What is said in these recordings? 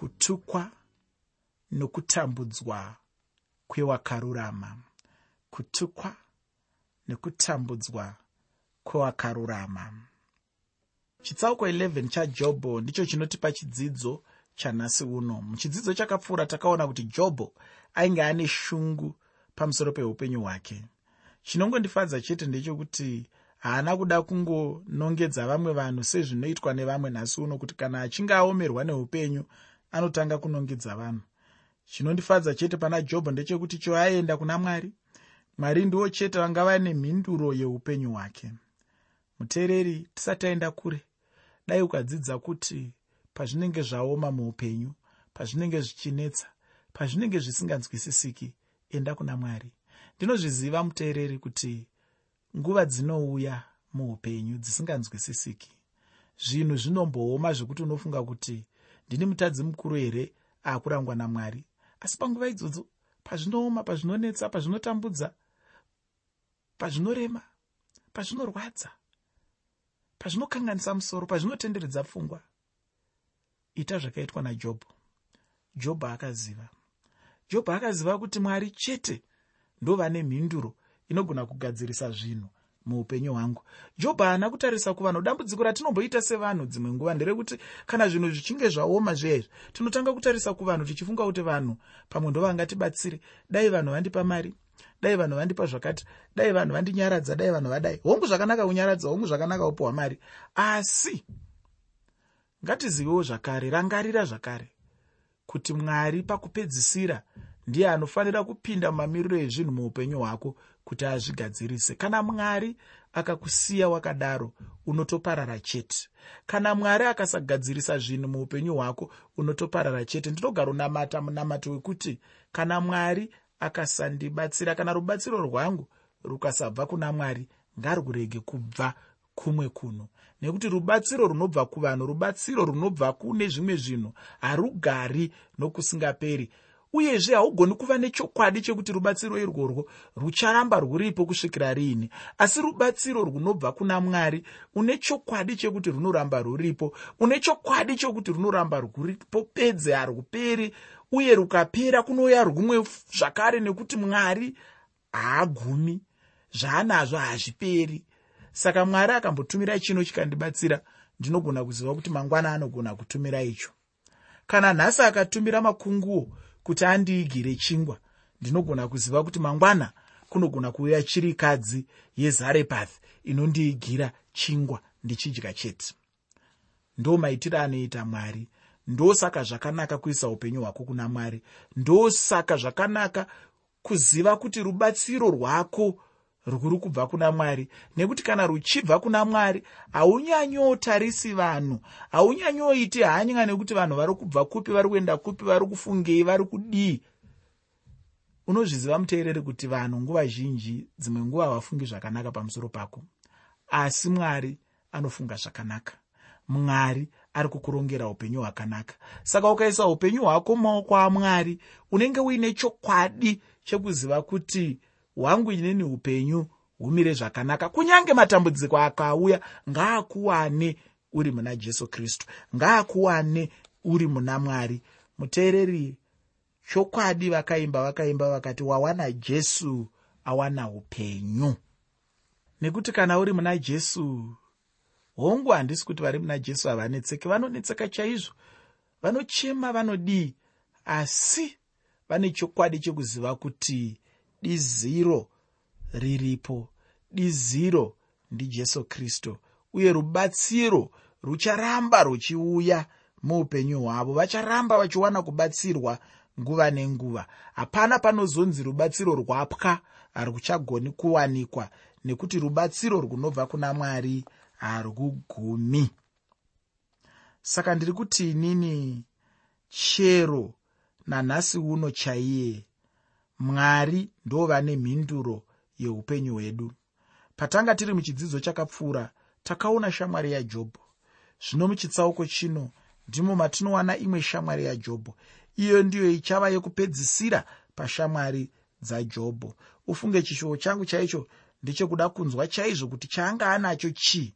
kutukwa nokutambudzwa kwewakarurama. Kutukwa nekutambudzwa kwewakarurama. Chitsauko 11 chajobho ndicho chinotipa chidzidzo chanhasi uno. Muchidzidzo chakapfuura takaona kuti jobho ainge ane shungu pamusoro peupenyu hwake. Chinongondifadza chete ndechekuti haana kuda kungonongedza vamwe vanhu sezvinoitwa nevamwe nhasi uno kuti kana achinge aomerwa neupenyu anotanga kunongedza vanhu. Chinondifadza chete pana jobho ndechekuti cho aenda kuna mwari mwari ndiwo chete vangava nemhinduro yeupenyu hwake. Muteereri tisati aenda kure. Dai ukadzidza kuti pazvinenge zvaoma muupenyu pazvinenge zvichinetsa pazvinenge zvisinganzwisisiki enda kuna mwari. Ndinozviziva muteereri kuti nguva dzinouya muupenyu dzisinganzwisisiki. Zvinhu zvinombooma zvekuti unofunga kuti ndini mutadzi mukuru here? Aakurangwa namwari. Asi panguva idzodzo pazvinooma pazvinonetsa pazvinotambudza pazvinorema pazvinorwadza pazvinokanganisa musoro pazvinotenderedza pfungwa ita zvakaitwa najobho. Jobho akaziva. Jobho akaziva kuti mwari chete ndovane mhinduro inogona kugadzirisa zvinhu muupenyu hwangu. Jobho haana kutarisa kuvanhu. Dambudziko ratinomboita sevanhu dzimwe nguva nderekuti kana zvinhu zvichinge zvaoma zveizvi tinotanga kutarisa kuvanhu tichifunga kuti vanhu pamwe ndovangatibatsire dai vanhu vandipa mari dai vanhu vandipa zvakati dai vanhu vandinyaradza dai vanhu vadai. Hongu zvakanaka kunyaradza hongu zvakanaka upiwa mari. Asi ngatizivewo zvakare rangarira zvakare kuti mwari pakupedzisira ndiye anofanira kupinda mumamiriro ezvinhu muupenyu hwako kuti azvigadzirise. Kana mwari akakusiya wakadaro unotoparara chete. Kana mwari akasagadzirisa zvinhu muupenyu hwako unotoparara chete. Ndinogara unamata munamato wekuti kana mwari akasandibatsira kana rubatsiro rwangu rukasabva kuna mwari ngarwurege kubva kumwe kuno. Nekuti rubatsiro runobva kuvanhu rubatsiro runobva kune zvimwe zvinhu harugari nokusingaperi uyezve haugoni kuva nechokwadi chekuti rubatsiro irworwo rucharamba rwuripo kusvikira riini asi rubatsiro runobva kuna mwari une chokwadi chekuti runoramba rwuripo une chokwadi chokuti runoramba rwuripo pedze harwuperi uye rukapera kunouya rumwe zvakare nekuti mwari haagumi zvaanazvo hazviperi saka mwari akambotumira chino chikandibatsira ndinogona kuziva kuti mangwana anogona kutumira icho. Kana nhasi akatumira makunguo kuti andiigire chingwa. Ndinogona kuziva kuti mangwana kunogona kuuya chirikadzi yezarepath inondiigira chingwa ndichidya chete. Ndo maitiro anoita mwari. Ndosaka zvakanaka kuisa upenyu hwako kuna mwari. Ndosaka zvakanaka kuziva kuti rubatsiro rwako rwuri kubva kuna mwari. Nekuti kana ruchibva kuna mwari haunyanyotarisi vanhu haunyanyoiti hanya nekuti vanhu vari kubva kupi vari kuenda kupi vari kufungei vari kudii. Unozviziva muteereri kuti vanhu nguva zhinji dzimwe nguva havafungi zvakanaka pamusoro pako. Asi mwari anofunga zvakanaka. Mwari ari kukurongera upenyu hwakanaka. Saka ukaisa upenyu hwako mumaoko amwari unenge uine chokwadi chekuziva kuti hwangu inini upenyu humire zvakanaka. Kunyange matambudziko akauya ngaakuwane uri muna jesu kristu ngaakuwane uri muna mwari. Muteereri chokwadi vakaimba vakaimba vakati wawana jesu awana upenyu. Nekuti kana uri muna jesu hongu handisi kuti vari muna jesu havanetseki vanonetseka chaizvo. Vanochema vanodii asi vane chokwadi chekuziva kuti diziro riripo. Diziro ndijesu kristu. Uye rubatsiro rucharamba ruchiuya muupenyu hwavo. Vacharamba vachiwana kubatsirwa nguva nenguva. Hapana panozonzi rubatsiro rwapwa haruchagoni kuwanikwa nekuti rubatsiro runobva kuna mwari harugumi. Saka ndiri kuti inini chero nanhasi uno chaiye mwari ndovane mhinduro yeupenyu hwedu. Patanga tiri muchidzidzo chakapfuura takaona shamwari yajobho. Zvino muchitsauko chino ndimo matinowana imwe shamwari yajobho. Iyo ndiyo ichava yekupedzisira pashamwari dzajobho. Ufunge chishuwo changu chaicho ndechekuda kunzwa chaizvo kuti chaanga anacho chii.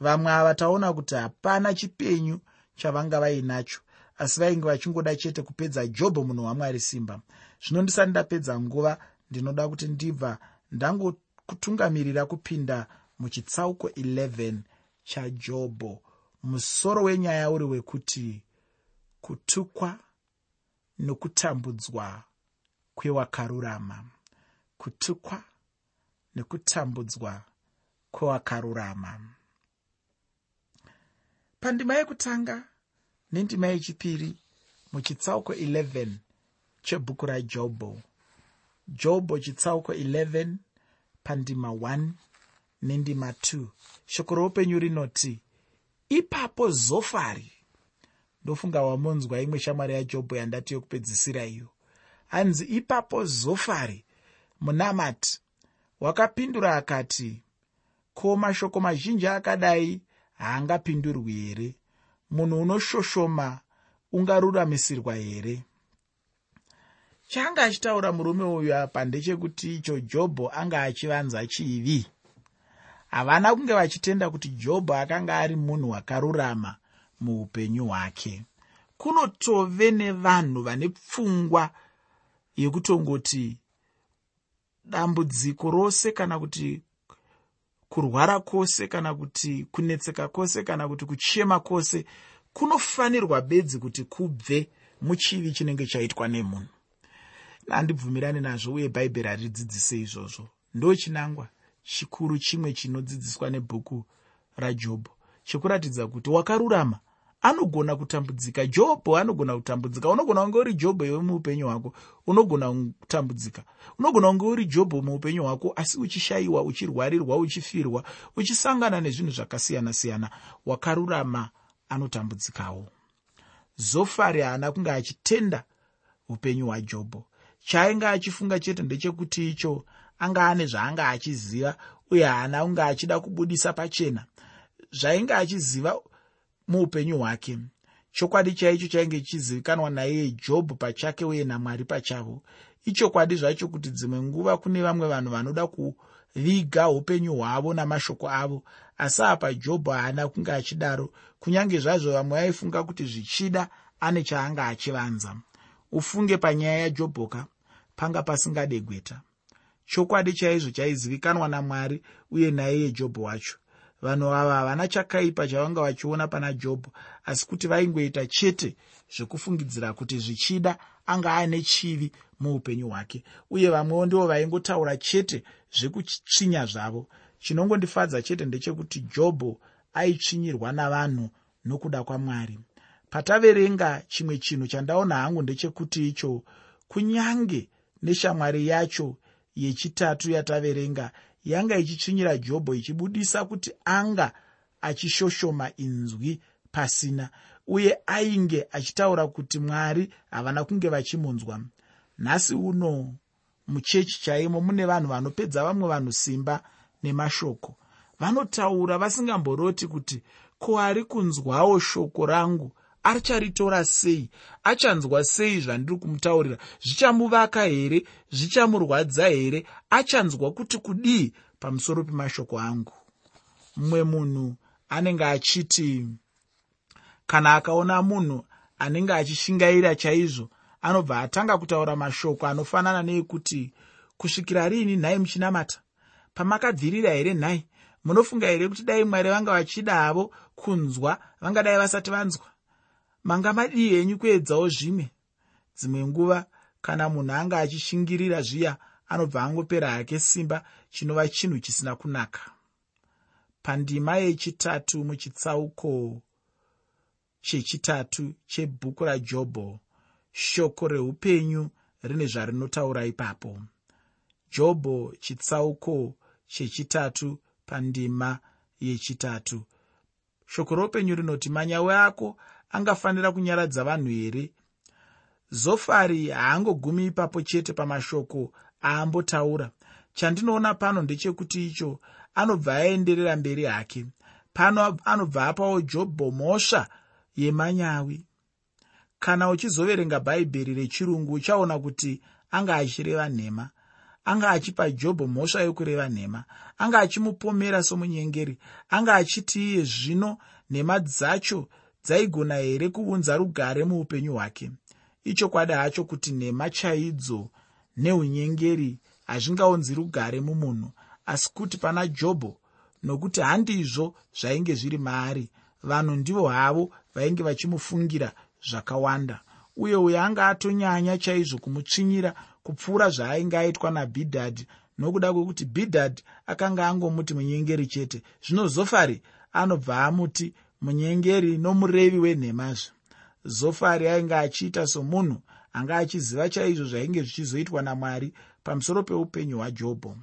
Vamwe ava taona kuti hapana chipenyu chavanga vainacho asi vainge vachingoda chete kupedza jobho munhu wamwari simba zvino ndisati ndapedza nguva ndinoda kuti ndibva ndangokutungamirira kupinda muchitsauko 11 chajobho musoro wenyaya uri wekuti kutukwa nokutambudzwa kwewakarurama. Kutukwa nekutambudzwa kwewakarurama. Pandima yekutanga nendima yechipiri muchitsauko 11 chebhuku rajobho. Jobho chitsauko 11 pandima 1 nendima 2 shoko roupenyu rinoti ipapo zofari. Ndofunga wamunzwa imwe shamwari yajobho yandati yokupedzisira iyo. Hanzi ipapo zofari. Munamati wakapindura akati ko mashoko mazhinji akadai haangapindurwi here? Munhu unoshoshoma ungaruramisirwa here chaanga achitaura murume uyu apa ndechekuti icho jobho anga achivanza chivi? Havana kunge vachitenda kuti jobho akanga ari munhu akarurama muupenyu hwake. Kunotove nevanhu vane pfungwa yekutongoti dambudziko rose kana kuti kurwara kwose kana kuti kunetseka kwose kana kuti kuchema kwose kunofanirwa bedzi kuti kubve muchivi chinenge chaitwa nemunhu handibvumirani nazvo uye bhaibheri haridzidzise izvozvo. Ndochinangwa chikuru chimwe chinodzidziswa nebhuku rajobho. Chekuratidza kuti wakarurama anogona kutambudzika. Jobho anogona kutambudzika. Unogona kunge uri jobho iwe muupenyu hwako unogona kutambudzika. Unogona kunge uri jobho muupenyu hwako asi uchishayiwa uchirwarirwa uchifirwa uchisangana nezvinhu zvakasiyana-siyana. Wakarurama anotambudzikawo. Zofari haana kunge achitenda upenyu hwajobho chaainge achifunga chete ndechekuti icho anga ane zvaanga achiziva uye haana kunge achida kubudisa pachena. Zvainge achiziva muupenyu hwake. Chokwadi chaicho chainge chichizivikanwa naiye jobhu pachake uye namwari pachavo. Ichokwadi zvacho kuti dzimwe nguva kune vamwe vanhu vanoda kuviga upenyu hwavo namashoko avo asi apa jobhu haana kunge achidaro. Kunyange zvazvo vamwe vaifunga kuti zvichida ane chaanga achivanza. Ufunge panyaya yajobhoka panga pasingade gweta. Chokwadi chaizvo chaizivikanwa namwari uye naiye jobho wacho. Vanhu ava havana chakaipa chavanga vachiona pana jobho asi kuti vaingoita chete zvekufungidzira kuti zvichida anga aine chivi muupenyu hwake uye vamwewo ndivo vaingotaura chete zvekutsvinya zvavo. Chinongondifadza chete ndechekuti jobho aitsvinyirwa navanhu nokuda kwamwari. Pataverenga chimwe chinhu chandaona hangu ndechekuti icho kunyange neshamwari yacho yechitatu yataverenga. Yanga ichitsvinyira jobho ichibudisa kuti anga achishoshoma inzwi pasina uye ainge achitaura kuti mwari havana kunge vachimunzwa. Nhasi uno muchechi chaimo mune vanhu vanopedza vamwe vanhu simba nemashoko. Vanotaura vasingamboroti kuti ko ari kunzwawo shoko rangu acharitora sei? Achanzwa sei zvandiri kumutaurira? Zvichamuvaka here? Zvichamurwadza here? Achanzwa kuti kudii pamusoro pemashoko angu? Mumwe munhu anenge achiti kana akaona munhu anenge achishingaira chaizvo anobva atanga kutaura mashoko anofanana neekuti kusvikira riini nhai muchinamata? Pamakabvirira here nhai? Munofunga here kuti dai mwari vanga vachida havo kunzwa vangadai vasati vanzwa manga madii henyu kuedzawo zvimwe? Dzimwe nguva kana munhu anga achishingirira zviya anobva angopera hake simba chinova chinhu chisina kunaka. Pandima yechitatu muchitsauko chechitatu chebhuku rajobho shoko reupenyu rine zvarinotaura ipapo. Jobho chitsauko chechitatu pandima yechitatu. Shoko roupenyu rinoti manyawe ako angafanira kunyaradza vanhu here? Zofari haangogumi ipapo chete pamashoko aambotaura. Chandinoona pano ndechekuti icho anobva aenderera mberi hake. Pano anobva apawo jobho mhosva yemanyawi. Kana uchizoverenga bhaibheri rechirungu uchaona kuti anga achireva nhema. Anga achipa jobho mhosva yokureva nhema. Anga achimupomera somunyengeri. Anga achiti iye zvino nhema dzacho dzaigona here kuunza rugare muupenyu hwake? Ichokwadi hacho kuti nhema chaidzo neunyengeri hazvingaunzi rugare mumunhu asi kuti pana jobho nokuti handizvo zvainge zviri maari. Vanhu ndivo havo vainge vachimufungira zvakawanda uye uyo anga atonyanya chaizvo kumutsvinyira kupfuura zvaainge aitwa nabhidhadhi nokuda kwekuti bhidhadhi akanga angomuti munyengeri chete. Zvino zofari anobva amuti munyengeri nomurevi wenhemazve zofari ainge achiita somunhu anga achiziva chaizvo zvainge zvichizoitwa namwari pamusoro peupenyu hwajobho.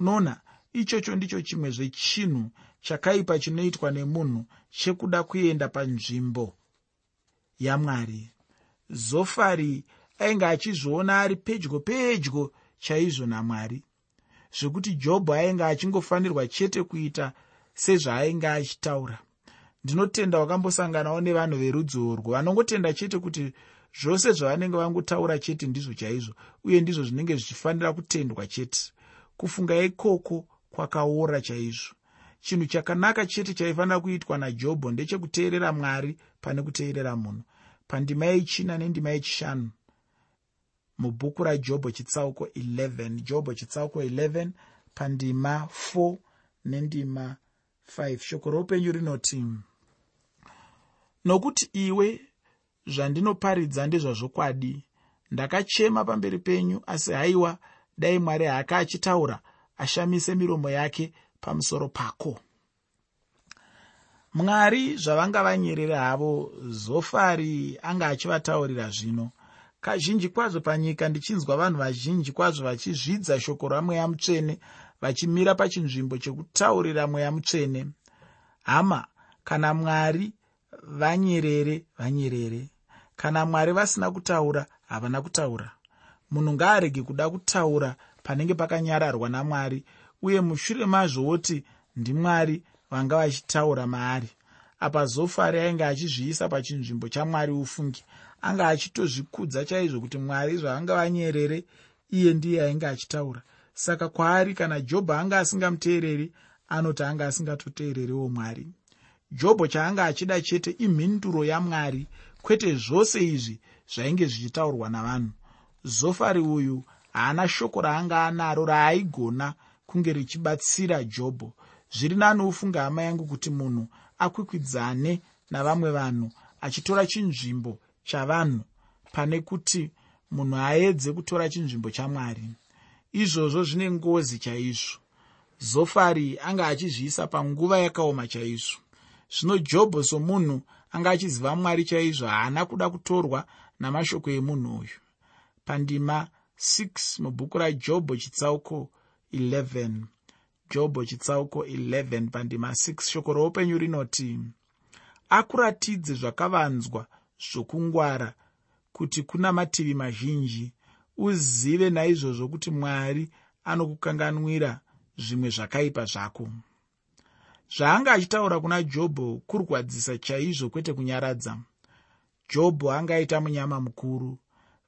Unoona ichocho ndicho chimwe zvechinhu chakaipa chinoitwa nemunhu chekuda kuenda panzvimbo yamwari. Zofari ainge achizviona ari pedyo pedyo chaizvo namwari zvekuti jobho ainge achingofanirwa chete kuita sezvaainge achitaura ndinotenda wakambosanganawo nevanhu verudzi urwu. Vanongotenda chete kuti zvose zvavanenge vangotaura chete ndizvo chaizvo uye ndizvo zvinenge zvichifanira kutendwa chete. Kufunga ikoko kwakaora chaizvo. Chinhu chakanaka chete chaifanira kuitwa najobho ndechekuteerera mwari pane kuteerera munhu. Pandima yechina nendima yechishanu mubhuku rajobho chitsauko 11 jobho chitsauko 11 pandima 4 nendima 5 shoko roupenyu rinoti nokuti iwe zvandinoparidza ndezvazvokwadi. Ndakachema pamberi penyu asi haiwa dai mwari haaka achitaura ashamise miromo yake pamusoro pako. Mwari zvavanga vanyerere havo zofari anga achivataurira zvino. Kazhinji kwazvo panyika ndichinzwa vanhu vazhinji kwazvo vachizvidza shoko ramweya mutsvene vachimira pachinzvimbo chekutaurira mweya mutsvene. Hama kana mwari vanyerere vanyerere. Kana mwari vasina kutaura havana kutaura. Munhu ngaarege kuda kutaura panenge pakanyararwa namwari uye mushure mazvoti ndimwari vanga vachitaura maari. Apa zofari ainge achizviisa pachinzvimbo chamwari ufungi anga achitozvikudza chaizvo kuti mwari zvaanga vanyerere iye ndiye ainge achitaura. Saka kwaari kana jobho anga asingamuteereri anoti anga asingatoteereriwo mwari jobho chaanga achida chete imhinduro yamwari kwete zvose izvi zvainge zvichitaurwa navanhu. Zofari uyu haana shoko raanga anaro raaigona kunge richibatsira jobho. Zviri nani ufunge hama yangu kuti munhu akwikwidzane navamwe vanhu achitora chinzvimbo chavanhu pane kuti munhu aedze kutora chinzvimbo chamwari. Izvozvo zvine ngozi chaizvo. Zofari anga achizviisa panguva yakaoma chaizvo zvino jobho somunhu anga achiziva mwari chaizvo haana kuda kutorwa namashoko emunhu uyu. Pandima 6 mubhuku rajobho chitsauko 11 jobho chitsauko 11 pandima 6 shoko roupenyu rinoti akuratidze zvakavanzwa zvokungwara kuti kuna mativi mazhinji uzive naizvozvo kuti mwari anokukanganwira zvimwe zvakaipa zvako zvaanga achitaura kuna jobho kurwadzisa chaizvo kwete kunyaradza. Jobho anga aita munyama mukuru.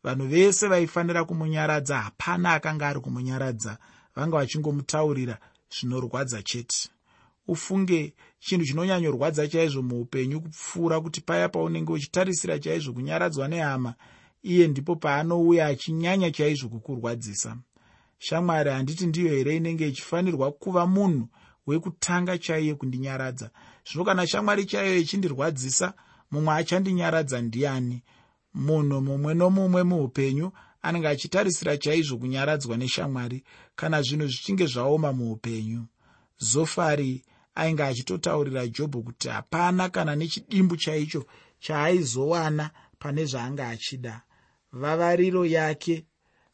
Vanhu vese vaifanira kumunyaradza hapana akanga ari kumunyaradza vanga vachingomutaurira zvinorwadza chete. Ufunge chinhu chinonyanyorwadza chaizvo muupenyu kupfuura kuti paya paunenge uchitarisira chaizvo kunyaradzwa nehama iye ndipo paanouya achinyanya chaizvo kukurwadzisa. Shamwari handiti ndiyo here inenge ichifanirwa kuva munhu wekutanga chaiye kundinyaradza zvino kana shamwari chaiyo ichindirwadzisa mumwe achandinyaradza ndiani? Munhu mumwe nomumwe muupenyu anenge achitarisira chaizvo kunyaradzwa neshamwari kana zvinhu zvichinge zvaoma muupenyu. Zofari ainge achitotaurira jobho kuti hapana kana nechidimbu chaicho chaaizowana pane zvaanga achida. Vavariro yake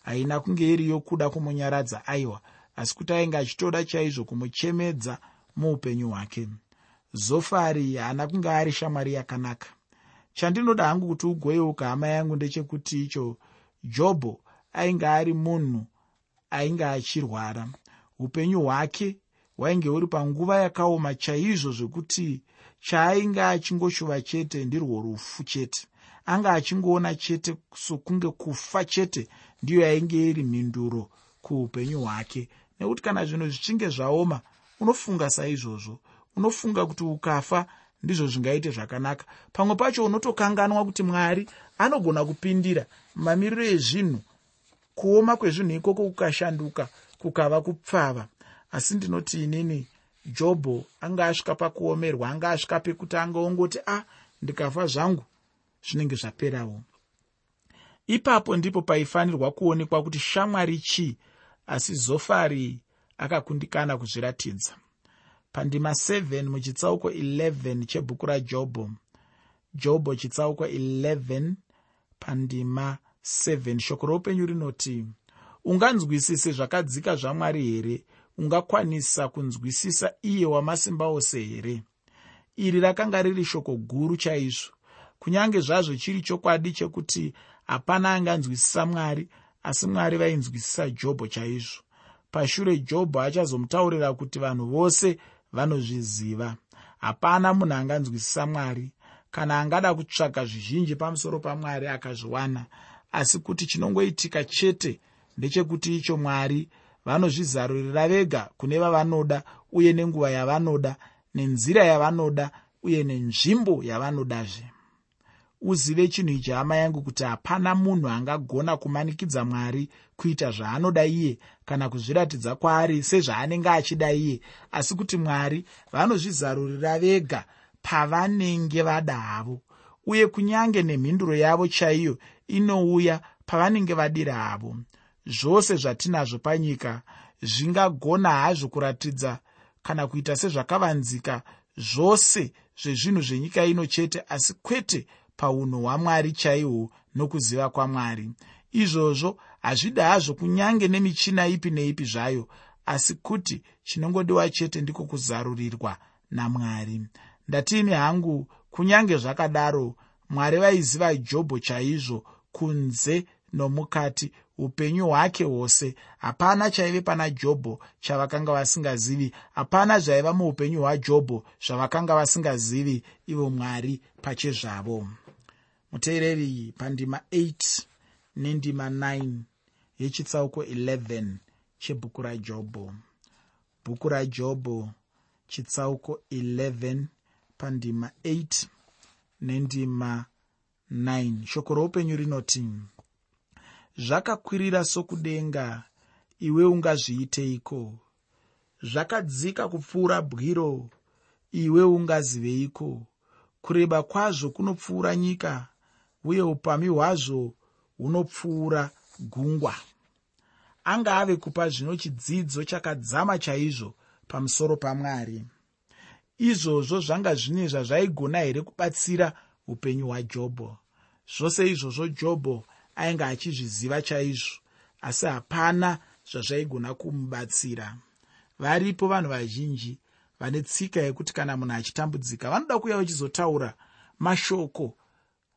haina kunge iri yokuda kumunyaradza aiwa asi kuti ainge achitoda chaizvo kumuchemedza muupenyu hwake. Zofari haana kunge ari shamwari yakanaka. Chandinoda hangu kuti ugoyeuka hama yangu ndechekuti icho jobho ainge ari munhu ainge achirwara. Upenyu hwake hwainge huri panguva yakaoma chaizvo zvekuti chaainge achingoshuva chete ndirwo rufu chete. Anga achingoona chete sokunge kufa chete ndiyo yainge iri mhinduro kuupenyu hwake nekuti kana zvinhu zvichinge zvaoma unofunga saizvozvo. Unofunga kuti ukafa ndizvo zvingaite zvakanaka. Pamwe pacho unotokanganwa kuti mwari anogona kupindira mamiriro ezvinhu kuoma kwezvinhu ikoko kukashanduka kukava kupfava. Asi ndinoti inini jobho anga asvika pakuomerwa anga asvika pekuti angaongoti a ah, ndikafa zvangu zvinenge zvaperawo. Ipapo ndipo paifanirwa kuonekwa kuti shamwari chii asi zofari akakundikana kuzviratidza pandima 7 muchitsauko 11 chebhuku rajobho jobho chitsauko 11 pandima 7 shoko roupenyu rinoti unganzwisise zvakadzika zvamwari here? Ungakwanisa kunzwisisa iye wamasimba ose here? Iri rakanga riri shoko guru chaizvo. Kunyange zvazvo chiri chokwadi chekuti hapana anganzwisisa mwari asi mwari vainzwisisa jobho chaizvo. Pashure jobho achazomutaurira kuti vanhu vose vanozviziva. Hapana munhu anganzwisisa mwari. Kana angada kutsvaga zvizhinji pamusoro pamwari akazviwana asi kuti chinongoitika chete ndechekuti icho mwari vanozvizarurira vega kune vavanoda uye nenguva yavanoda nenzira yavanoda uye nenzvimbo yavanodazve uzive chinhu ichi hama yangu kuti hapana munhu angagona kumanikidza mwari kuita zvaanoda iye kana kuzviratidza kwaari sezvaanenge achida iye. Asi kuti mwari vanozvizarurira vega pavanenge vada havo uye kunyange nemhinduro yavo chaiyo inouya pavanenge vadira havo. Zvose zvatinazvo panyika zvingagona hazvo kuratidza kana kuita sezvakavanzika zvose zvezvinhu zvenyika ino chete asi kwete paunhu hwamwari chaihwo nokuziva kwamwari. Izvozvo hazvida hazvo kunyange nemichina ipi neipi zvayo asi kuti chinongodiwa chete ndiko kuzarurirwa namwari. Ndatini hangu kunyange zvakadaro mwari vaiziva jobho chaizvo kunze nomukati upenyu hwake hwose. Hapana chaive pana jobho chavakanga vasingazivi. Hapana zvaiva muupenyu hwajobho zvavakanga vasingazivi ivo mwari pachezvavo muteereri pandima 8 nendima 9 yechitsauko 11 chebhuku rajobho bhuku rajobho chitsauko 11 pandima 8 nendima 9 shoko roupenyu rinoti zvakakwirira sokudenga iwe ungazviiteiko? Zvakadzika kupfuura bwiro iwe ungaziveiko? Kureba kwazvo kunopfuura nyika uye upamhi hwazvo hunopfuura gungwa. Anga ave kupa zvino chidzidzo chakadzama chaizvo pamusoro pamwari. Izvozvo zvanga zvine zvazvaigona here kubatsira upenyu hwajobho? Zvose izvozvo jobho ainge achizviziva chaizvo asi hapana zvazvaigona kumubatsira. Varipo vanhu vazhinji vane tsika yekuti kana munhu achitambudzika vanoda kuuya vachizotaura mashoko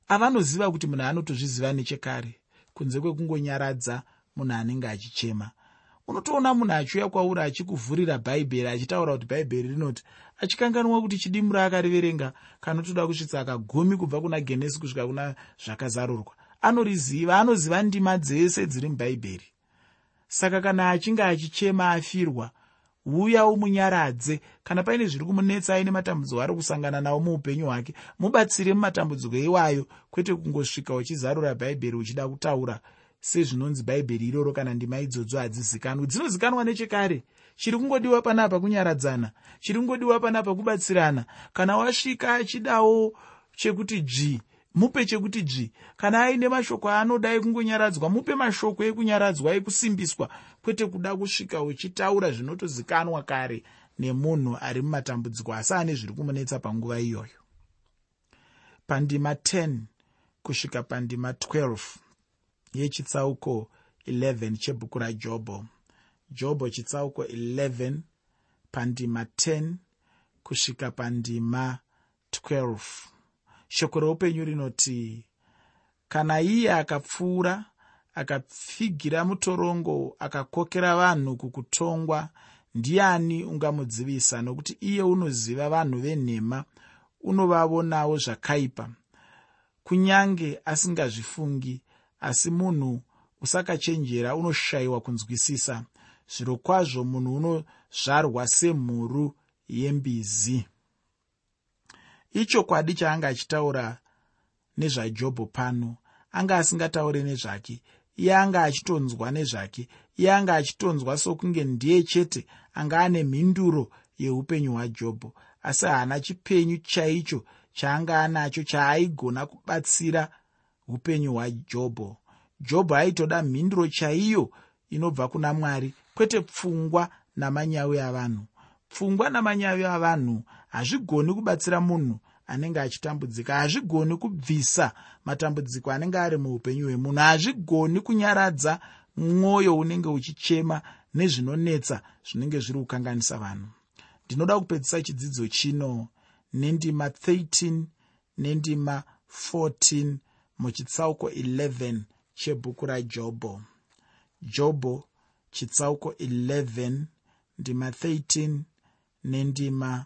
avanoziva kuti munhu anotozviziva nechekare kunze kwekungonyaradza munhu anenge achichema. Unotoona munhu achiuya kwauri achikuvhurira bhaibheri achitaura kuti bhaibheri rinoti achikanganwa kuti chidimuro akariverenga kanotoda kusvitsa akagumi kubva kuna genesi kusvika kuna zvakazarurwa. Anoriziva anoziva ndima dzese dziri mubhaibheri. Saka kana achinge achichema afirwa uya umunyaradze kana paine zviri kumunetsa aine matambudziko ari kusangana nawo muupenyu hwake mubatsire mumatambudziko iwayo kwete kungosvika uchizarura bhaibheri uchida kutaura sezvinonzi bhaibheri iroro kana ndima idzodzo hadzizikanwi. Dzinozikanwa nechekare. Chiri kungodiwa panapa kunyaradzana chiri kungodiwa panapa kubatsirana. Kana wasvika achidawo chekuti dzvi mupe chekuti dzvi. Kana aine mashoko aanoda ekungonyaradzwa mupe mashoko ekunyaradzwa ekusimbiswa kwete kuda kusvika uchitaura zvinotozikanwa kare nemunhu ari mumatambudziko asi ane zviri kumunetsa panguva iyoyo. Pandima 10 kusvika pandima 12 yechitsauko 11 chebhuku rajobho jobho chitsauko 11 pandima 10 kusvika pandima 12 shoko roupenyu rinoti kana iye akapfuura akapfigira mutorongo akakokera vanhu kukutongwa ndiani ungamudzivisa? Nokuti iye unoziva vanhu venhema unovavonawo zvakaipa. Kunyange asingazvifungi asi munhu usakachenjera unoshayiwa kunzwisisa. Zviro kwazvo munhu unozvarwa semhuru yembizi ichokwadi chaanga achitaura nezvajobho pano anga asingataure nezvake iye anga achitonzwa nezvake iye anga achitonzwa sokunge ndiye chete anga ane mhinduro yeupenyu hwajobho asi haana chipenyu chaicho chaanga anacho chaaigona kubatsira upenyu hwajobho. Jobho aitoda mhinduro chaiyo inobva kuna mwari kwete pfungwa namanyawi avanhu pfungwa namanyavi avanhu hazvigoni kubatsira munhu anenge achitambudzika. Hazvigoni kubvisa matambudziko anenge ari muupenyu hwemunhu. Hazvigoni kunyaradza mwoyo unenge uchichema nezvinonetsa zvinenge zviri kukanganisa vanhu. Ndinoda kupedzisa chidzidzo chino nendima 13 nendima 14 muchitsauko 11 chebhuku rajobho jobho chitsauko 11 ndima 13 nendima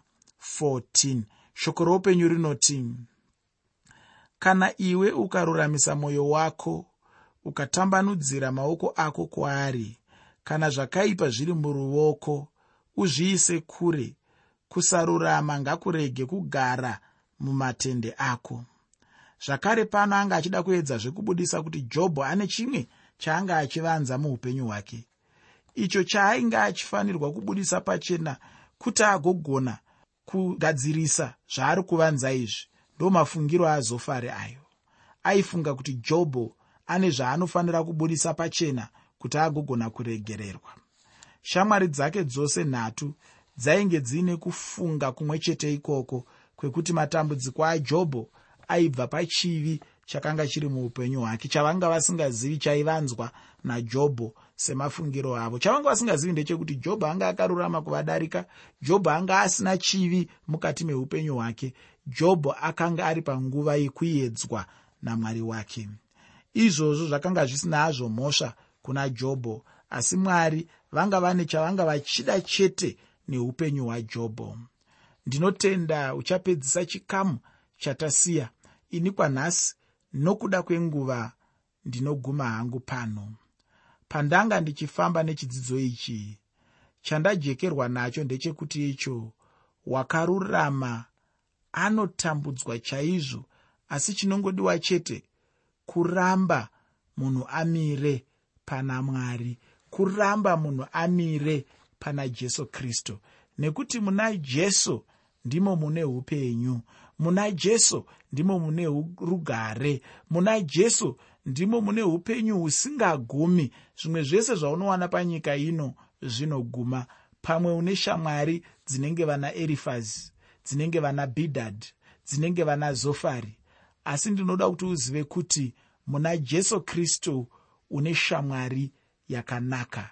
14 shoko roupenyu rinoti kana iwe ukaruramisa mwoyo wako ukatambanudzira maoko ako kwaari kana zvakaipa zviri muruoko uzviise kure. Kusarurama ngakurege kugara mumatende ako. Zvakare pano anga achida kuedzazve kubudisa kuti jobho ane chimwe chaanga achivanza muupenyu hwake. Icho chaainge achifanirwa kubudisa pachena kuti agogona kugadzirisa zvaari kuvanza izvi ndo mafungiro azofari ayo. Aifunga kuti jobho ane zvaanofanira kubudisa pachena kuti agogona kuregererwa. Shamwari dzake dzose nhatu dzainge dziine kufunga kumwe chete ikoko kwekuti matambudziko ajobho aibva pachivi chakanga chiri muupenyu hwake chavanga vasingazivi chaivanzwa najobho semafungiro avo. Chavanga vasingazivi ndechekuti jobho anga akarurama kuvadarika jobho anga asina chivi mukati meupenyu hwake. Jobho akanga ari panguva yekuedzwa namwari wake. Izvozvo zvakanga zvisina hazvo mhosva kuna jobho asi mwari vanga vane chavanga vachida chete neupenyu hwajobho ndinotenda uchapedzisa chikamu chatasiya ini kwanhasi nokuda kwenguva ndinoguma hangu pano pandanga ndichifamba nechidzidzo ichi chandajekerwa nacho ndechekuti icho wakarurama anotambudzwa chaizvo asi chinongodiwa chete kuramba munhu amire pana mwari kuramba munhu amire pana jesu kristu nekuti muna jesu ndimo mune upenyu muna jesu ndimo mune rugare muna jesu ndimo mune upenyu husingagumi. Zvimwe zvese zvaunowana panyika ino zvinoguma. Pamwe une shamwari dzinenge vana erifazi dzinenge vana bhidhadhi dzinenge vana zofari. Asi ndinoda kuti uzive kuti muna jesu kristu une shamwari yakanaka